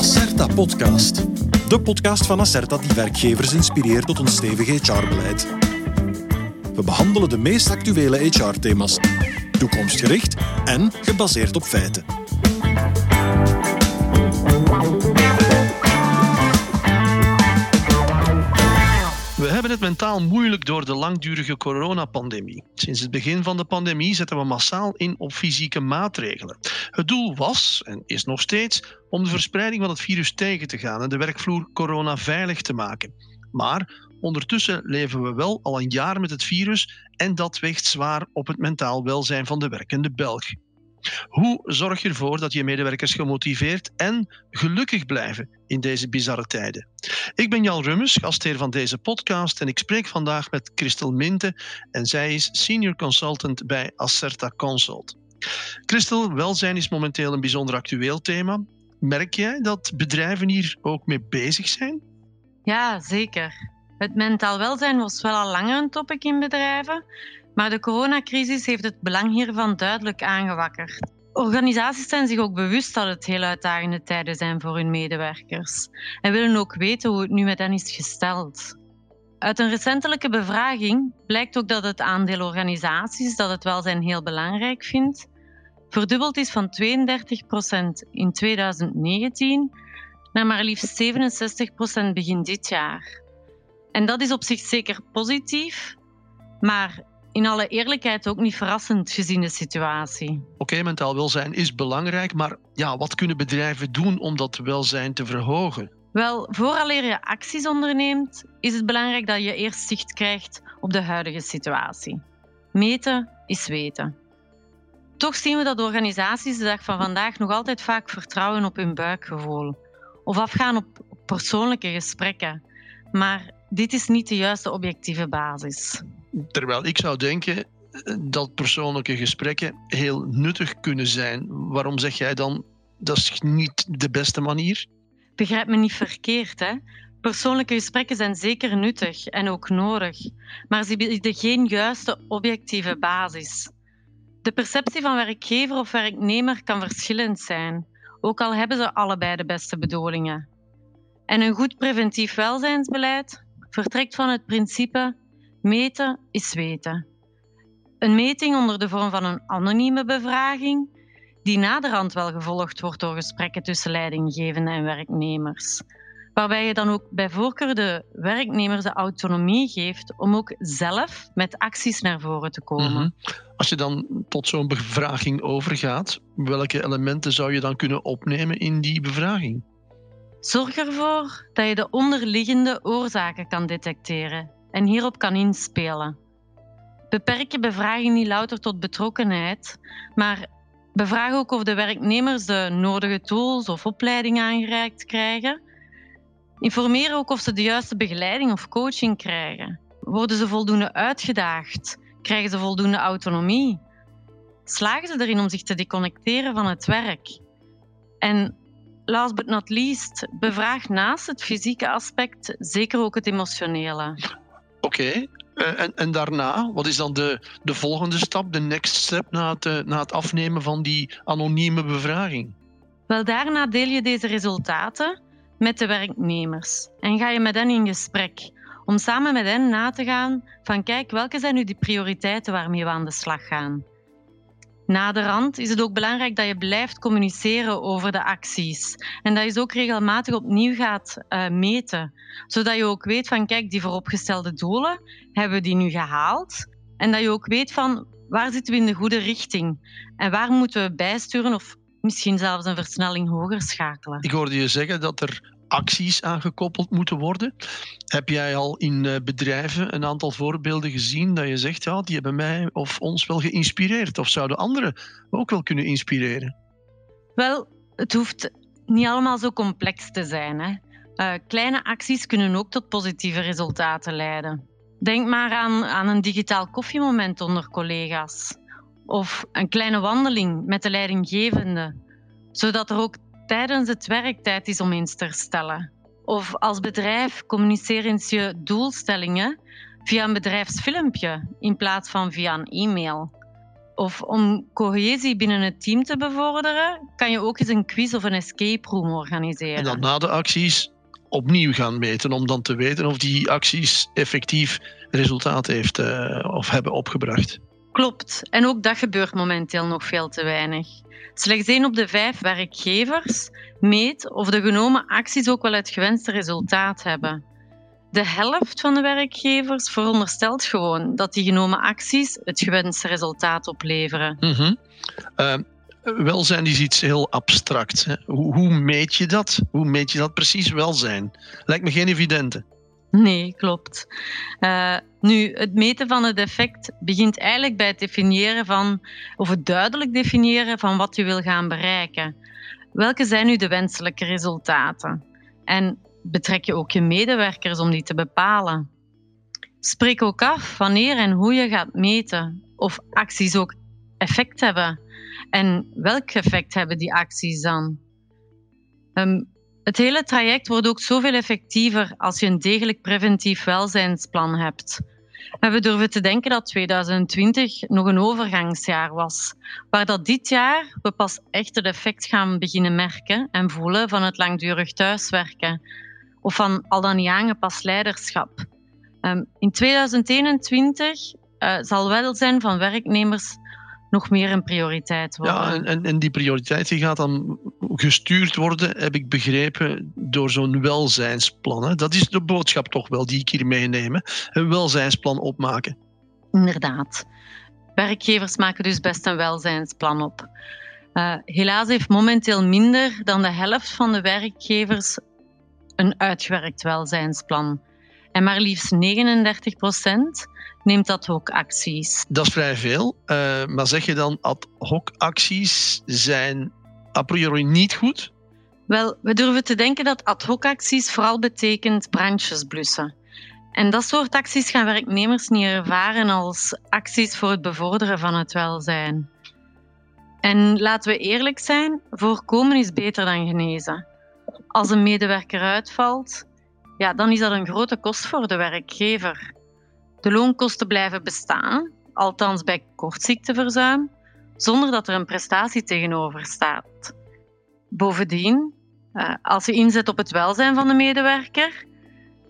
Acerta Podcast. De podcast van Acerta die werkgevers inspireert tot een stevig HR-beleid. We behandelen de meest actuele HR-thema's, toekomstgericht en gebaseerd op feiten. Mentaal moeilijk door de langdurige coronapandemie. Sinds het begin van de pandemie zetten we massaal in op fysieke maatregelen. Het doel was, en is nog steeds, om de verspreiding van het virus tegen te gaan en de werkvloer coronaveilig te maken. Maar ondertussen leven we wel al een jaar met het virus en dat weegt zwaar op het mentaal welzijn van de werkende Belg. Hoe zorg je ervoor dat je medewerkers gemotiveerd en gelukkig blijven in deze bizarre tijden? Ik ben Jan Rummes, gastheer van deze podcast en ik spreek vandaag met Christel Minte en zij is senior consultant bij Acerta Consult. Christel, welzijn is momenteel een bijzonder actueel thema. Merk jij dat bedrijven hier ook mee bezig zijn? Ja, zeker. Het mentaal welzijn was wel al langer een topic in bedrijven, maar de coronacrisis heeft het belang hiervan duidelijk aangewakkerd. Organisaties zijn zich ook bewust dat het heel uitdagende tijden zijn voor hun medewerkers en willen ook weten hoe het nu met hen is gesteld. Uit een recentelijke bevraging blijkt ook dat het aandeel organisaties dat het welzijn heel belangrijk vindt, verdubbeld is van 32% in 2019 naar maar liefst 67% begin dit jaar. En dat is op zich zeker positief, maar in alle eerlijkheid ook niet verrassend gezien de situatie. Oké, mentaal welzijn is belangrijk, maar ja, wat kunnen bedrijven doen om dat welzijn te verhogen? Wel, vooraleer je acties onderneemt, is het belangrijk dat je eerst zicht krijgt op de huidige situatie. Meten is weten. Toch zien we dat organisaties de dag van vandaag nog altijd vaak vertrouwen op hun buikgevoel of afgaan op persoonlijke gesprekken. Maar dit is niet de juiste objectieve basis. Terwijl ik zou denken eh, dat persoonlijke gesprekken heel nuttig kunnen zijn. Waarom zeg jij dan dat is niet de beste manier? Begrijp me niet verkeerd, hè? Persoonlijke gesprekken zijn zeker nuttig en ook nodig, maar ze bieden geen juiste objectieve basis. De perceptie van werkgever of werknemer kan verschillend zijn, ook al hebben ze allebei de beste bedoelingen. En een goed preventief welzijnsbeleid vertrekt van het principe meten is weten. Een meting onder de vorm van een anonieme bevraging, die naderhand wel gevolgd wordt door gesprekken tussen leidinggevenden en werknemers. Waarbij je dan ook bij voorkeur de werknemers de autonomie geeft om ook zelf met acties naar voren te komen. Mhm. Als je dan tot zo'n bevraging overgaat, welke elementen zou je dan kunnen opnemen in die bevraging? Zorg ervoor dat je de onderliggende oorzaken kan detecteren en hierop kan inspelen. Beperk je bevraging niet louter tot betrokkenheid, maar bevraag ook of de werknemers de nodige tools of opleiding aangereikt krijgen. Informeer ook of ze de juiste begeleiding of coaching krijgen. Worden ze voldoende uitgedaagd? Krijgen ze voldoende autonomie? Slagen ze erin om zich te deconnecteren van het werk? En last but not least, bevraag naast het fysieke aspect zeker ook het emotionele. Oké, eh, en, en daarna, wat is dan de, de volgende stap, de next step na het, eh, na het afnemen van die anonieme bevraging? Wel, daarna deel je deze resultaten met de werknemers en ga je met hen in gesprek om samen met hen na te gaan van kijk, welke zijn nu die prioriteiten waarmee we aan de slag gaan. Naderhand is het ook belangrijk dat je blijft communiceren over de acties. En dat je ze ook regelmatig opnieuw gaat uh, meten, zodat je ook weet van kijk, die vooropgestelde doelen hebben we die nu gehaald? En dat je ook weet van waar zitten we in de goede richting? En waar moeten we bijsturen of misschien zelfs een versnelling hoger schakelen. Ik hoorde je zeggen dat er acties aangekoppeld moeten worden. Heb jij al in eh, bedrijven een aantal voorbeelden gezien dat je zegt, ja, die hebben mij of ons wel geïnspireerd? Of zouden anderen ook wel kunnen inspireren? Wel, het hoeft niet allemaal zo complex te zijn. Hè. Uh, kleine acties kunnen ook tot positieve resultaten leiden. Denk maar aan, aan een digitaal koffiemoment onder collega's. Of een kleine wandeling met de leidinggevende. Zodat er ook tijdens het werk tijd is om eens te herstellen. Of als bedrijf communiceer eens je doelstellingen via een bedrijfsfilmpje in plaats van via een e-mail. Of om cohesie binnen het team te bevorderen, kan je ook eens een quiz of een escape room organiseren. En dan na de acties opnieuw gaan meten om dan te weten of die acties effectief resultaat heeft uh, of hebben opgebracht. Klopt. En ook dat gebeurt momenteel nog veel te weinig. Slechts één op de vijf werkgevers meet of de genomen acties ook wel het gewenste resultaat hebben. De helft van de werkgevers veronderstelt gewoon dat die genomen acties het gewenste resultaat opleveren. Mm welzijn is iets heel abstract. Hoe, hoe, meet je dat? Hoe meet je dat precies welzijn? Lijkt me geen evidente. Nee, klopt. Uh, nu, het meten van het effect begint eigenlijk bij het definiëren van, of het duidelijk definiëren van wat je wil gaan bereiken. Welke zijn nu de wenselijke resultaten? En betrek je ook je medewerkers om die te bepalen? Spreek ook af wanneer en hoe je gaat meten of acties ook effect hebben. En welk effect hebben die acties dan? Um, het hele traject wordt ook zoveel effectiever als je een degelijk preventief welzijnsplan hebt. we durven te denken dat 2020 nog een overgangsjaar was, waar dat dit jaar we pas echt het effect gaan beginnen merken en voelen van het langdurig thuiswerken of van al dan niet aangepast leiderschap. Um, in 2021 uh, zal welzijn van werknemers nog meer een prioriteit worden. Ja, en, en die prioriteit die gaat dan gestuurd worden, heb ik begrepen, door zo'n welzijnsplan. Hè? Dat is de boodschap toch wel die ik hier meeneem. Een welzijnsplan opmaken. Inderdaad. Werkgevers maken dus best een welzijnsplan op. Uh, helaas heeft momenteel minder dan de helft van de werkgevers een uitgewerkt welzijnsplan. En maar liefst 39 procent neemt ad hoc acties. Dat is vrij veel. Uh, maar zeg je dan ad hoc acties zijn a priori niet goed? Wel, we durven te denken dat ad hoc acties vooral betekent brandjes blussen. En dat soort acties gaan werknemers niet ervaren als acties voor het bevorderen van het welzijn. En laten we eerlijk zijn, voorkomen is beter dan genezen. Als een medewerker uitvalt, ja, dan is dat een grote kost voor de werkgever. De loonkosten blijven bestaan, althans bij kortziekteverzuim, zonder dat er een prestatie tegenover staat. Bovendien, eh, als je inzet op het welzijn van de medewerker,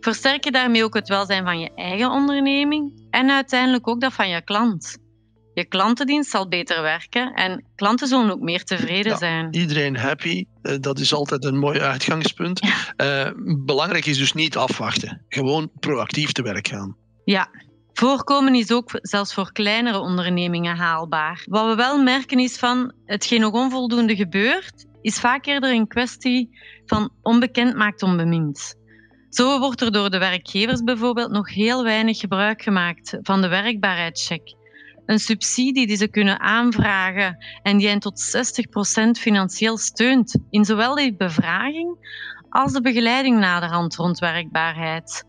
versterk je daarmee ook het welzijn van je eigen onderneming en uiteindelijk ook dat van je klant. Je klantendienst zal beter werken en klanten zullen ook meer tevreden zijn. Iedereen happy, eh, dat is altijd een mooi uitgangspunt. Uh, belangrijk is dus niet afwachten, gewoon proactief te werk gaan. Ja, Voorkomen is ook zelfs voor kleinere ondernemingen haalbaar. Wat we wel merken is van hetgeen nog onvoldoende gebeurt, is vaak eerder een kwestie van onbekend maakt onbemind. Zo wordt er door de werkgevers bijvoorbeeld nog heel weinig gebruik gemaakt van de werkbaarheidscheck. Een subsidie die ze kunnen aanvragen en die hen tot 60% financieel steunt in zowel de bevraging als de begeleiding naderhand rond werkbaarheid.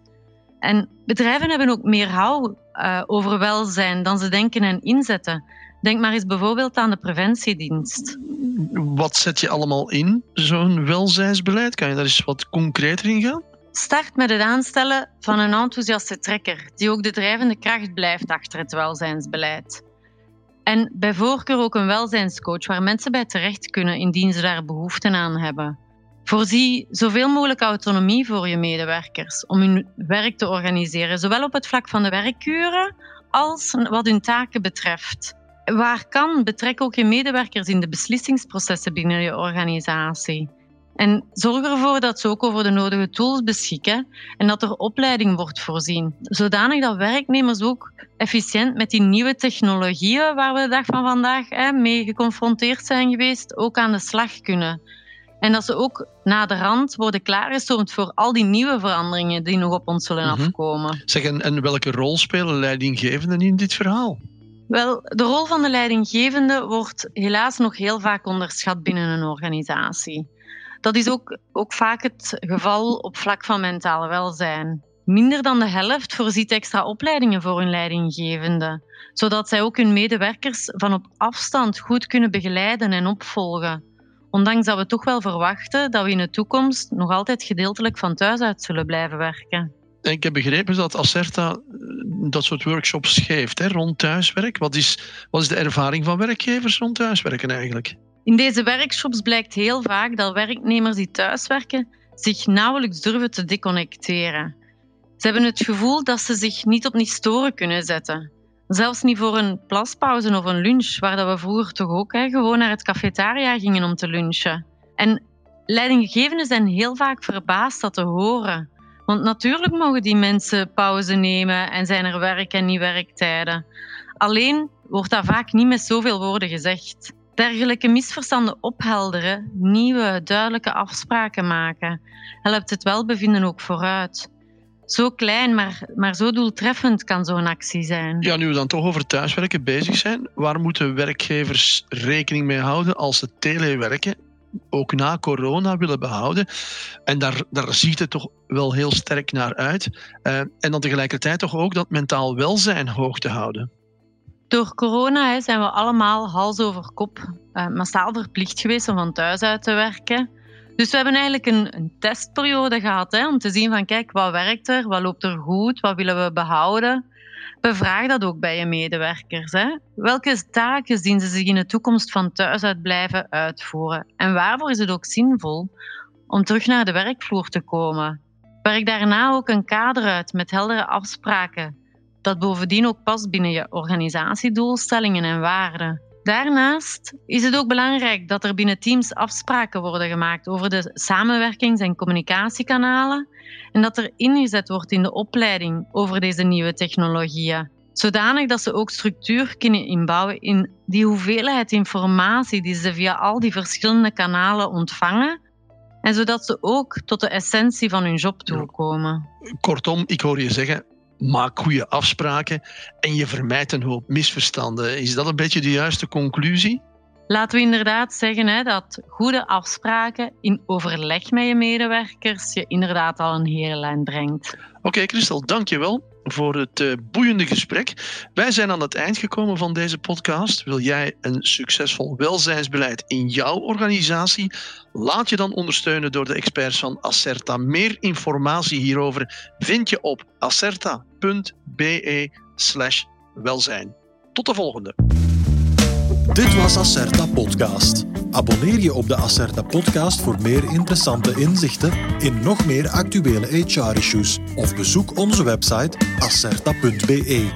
En bedrijven hebben ook meer hou uh, over welzijn dan ze denken en inzetten. Denk maar eens bijvoorbeeld aan de preventiedienst. Wat zet je allemaal in, zo'n welzijnsbeleid? Kan je daar eens wat concreter in gaan? Start met het aanstellen van een enthousiaste trekker, die ook de drijvende kracht blijft achter het welzijnsbeleid. En bij voorkeur ook een welzijnscoach waar mensen bij terecht kunnen indien ze daar behoefte aan hebben. Voorzie zoveel mogelijk autonomie voor je medewerkers om hun werk te organiseren, zowel op het vlak van de werkuren als wat hun taken betreft. Waar kan, betrek ook je medewerkers in de beslissingsprocessen binnen je organisatie. En zorg ervoor dat ze ook over de nodige tools beschikken en dat er opleiding wordt voorzien, zodanig dat werknemers ook efficiënt met die nieuwe technologieën waar we de dag van vandaag hè, mee geconfronteerd zijn geweest, ook aan de slag kunnen. En dat ze ook na de rand worden klaargestoomd voor al die nieuwe veranderingen die nog op ons zullen mhm. afkomen. Zeg, en, en welke rol spelen leidinggevenden in dit verhaal? Wel, de rol van de leidinggevende wordt helaas nog heel vaak onderschat binnen een organisatie. Dat is ook, ook vaak het geval op vlak van mentaal welzijn. Minder dan de helft voorziet extra opleidingen voor hun leidinggevende, zodat zij ook hun medewerkers van op afstand goed kunnen begeleiden en opvolgen. Ondanks dat we toch wel verwachten dat we in de toekomst nog altijd gedeeltelijk van thuis uit zullen blijven werken. Ik heb begrepen dat Acerta dat soort workshops geeft hè, rond thuiswerk. Wat is, wat is de ervaring van werkgevers rond thuiswerken eigenlijk? In deze workshops blijkt heel vaak dat werknemers die thuiswerken zich nauwelijks durven te deconnecteren. Ze hebben het gevoel dat ze zich niet op niet storen kunnen zetten. Zelfs niet voor een plaspauze of een lunch, waar dat we vroeger toch ook hè, gewoon naar het cafetaria gingen om te lunchen. En leidinggevenden zijn heel vaak verbaasd dat te horen. Want natuurlijk mogen die mensen pauze nemen en zijn er werk- en niet-werktijden. Alleen wordt dat vaak niet met zoveel woorden gezegd. Dergelijke misverstanden ophelderen, nieuwe, duidelijke afspraken maken, helpt het welbevinden ook vooruit. Zo klein, maar, maar zo doeltreffend kan zo'n actie zijn. Ja, nu we dan toch over thuiswerken bezig zijn, waar moeten werkgevers rekening mee houden als ze telewerken ook na corona willen behouden. En daar, daar ziet het toch wel heel sterk naar uit. Uh, en dan tegelijkertijd toch ook dat mentaal welzijn hoog te houden. Door corona zijn we allemaal hals over kop uh, massaal verplicht geweest om van thuis uit te werken. Dus we hebben eigenlijk een, een testperiode gehad hè, om te zien van kijk, wat werkt er, wat loopt er goed, wat willen we behouden. Bevraag dat ook bij je medewerkers. Hè. Welke taken zien ze zich in de toekomst van thuis uit blijven uitvoeren? En waarvoor is het ook zinvol om terug naar de werkvloer te komen? Werk daarna ook een kader uit met heldere afspraken, dat bovendien ook past binnen je organisatiedoelstellingen en waarden. Daarnaast is het ook belangrijk dat er binnen teams afspraken worden gemaakt over de samenwerkings- en communicatiekanalen en dat er ingezet wordt in de opleiding over deze nieuwe technologieën. Zodanig dat ze ook structuur kunnen inbouwen in die hoeveelheid informatie die ze via al die verschillende kanalen ontvangen. En zodat ze ook tot de essentie van hun job toekomen. Kortom, ik hoor je zeggen, maak goede afspraken en je vermijdt een hoop misverstanden. Is dat een beetje de juiste conclusie? Laten we inderdaad zeggen hè, dat goede afspraken in overleg met je medewerkers je inderdaad al een hele lijn brengt. Oké, okay, Christel, dank je wel voor het uh, boeiende gesprek. Wij zijn aan het eind gekomen van deze podcast. Wil jij een succesvol welzijnsbeleid in jouw organisatie? Laat je dan ondersteunen door de experts van Acerta. Meer informatie hierover vind je op acerta.be/welzijn. Tot de volgende. Dit was Acerta Podcast. Abonneer je op de Acerta Podcast voor meer interessante inzichten in nog meer actuele HR-issues of bezoek onze website acerta.be.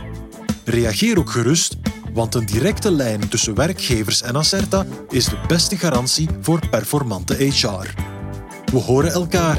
Reageer ook gerust, want een directe lijn tussen werkgevers en Acerta is de beste garantie voor performante HR. We horen elkaar.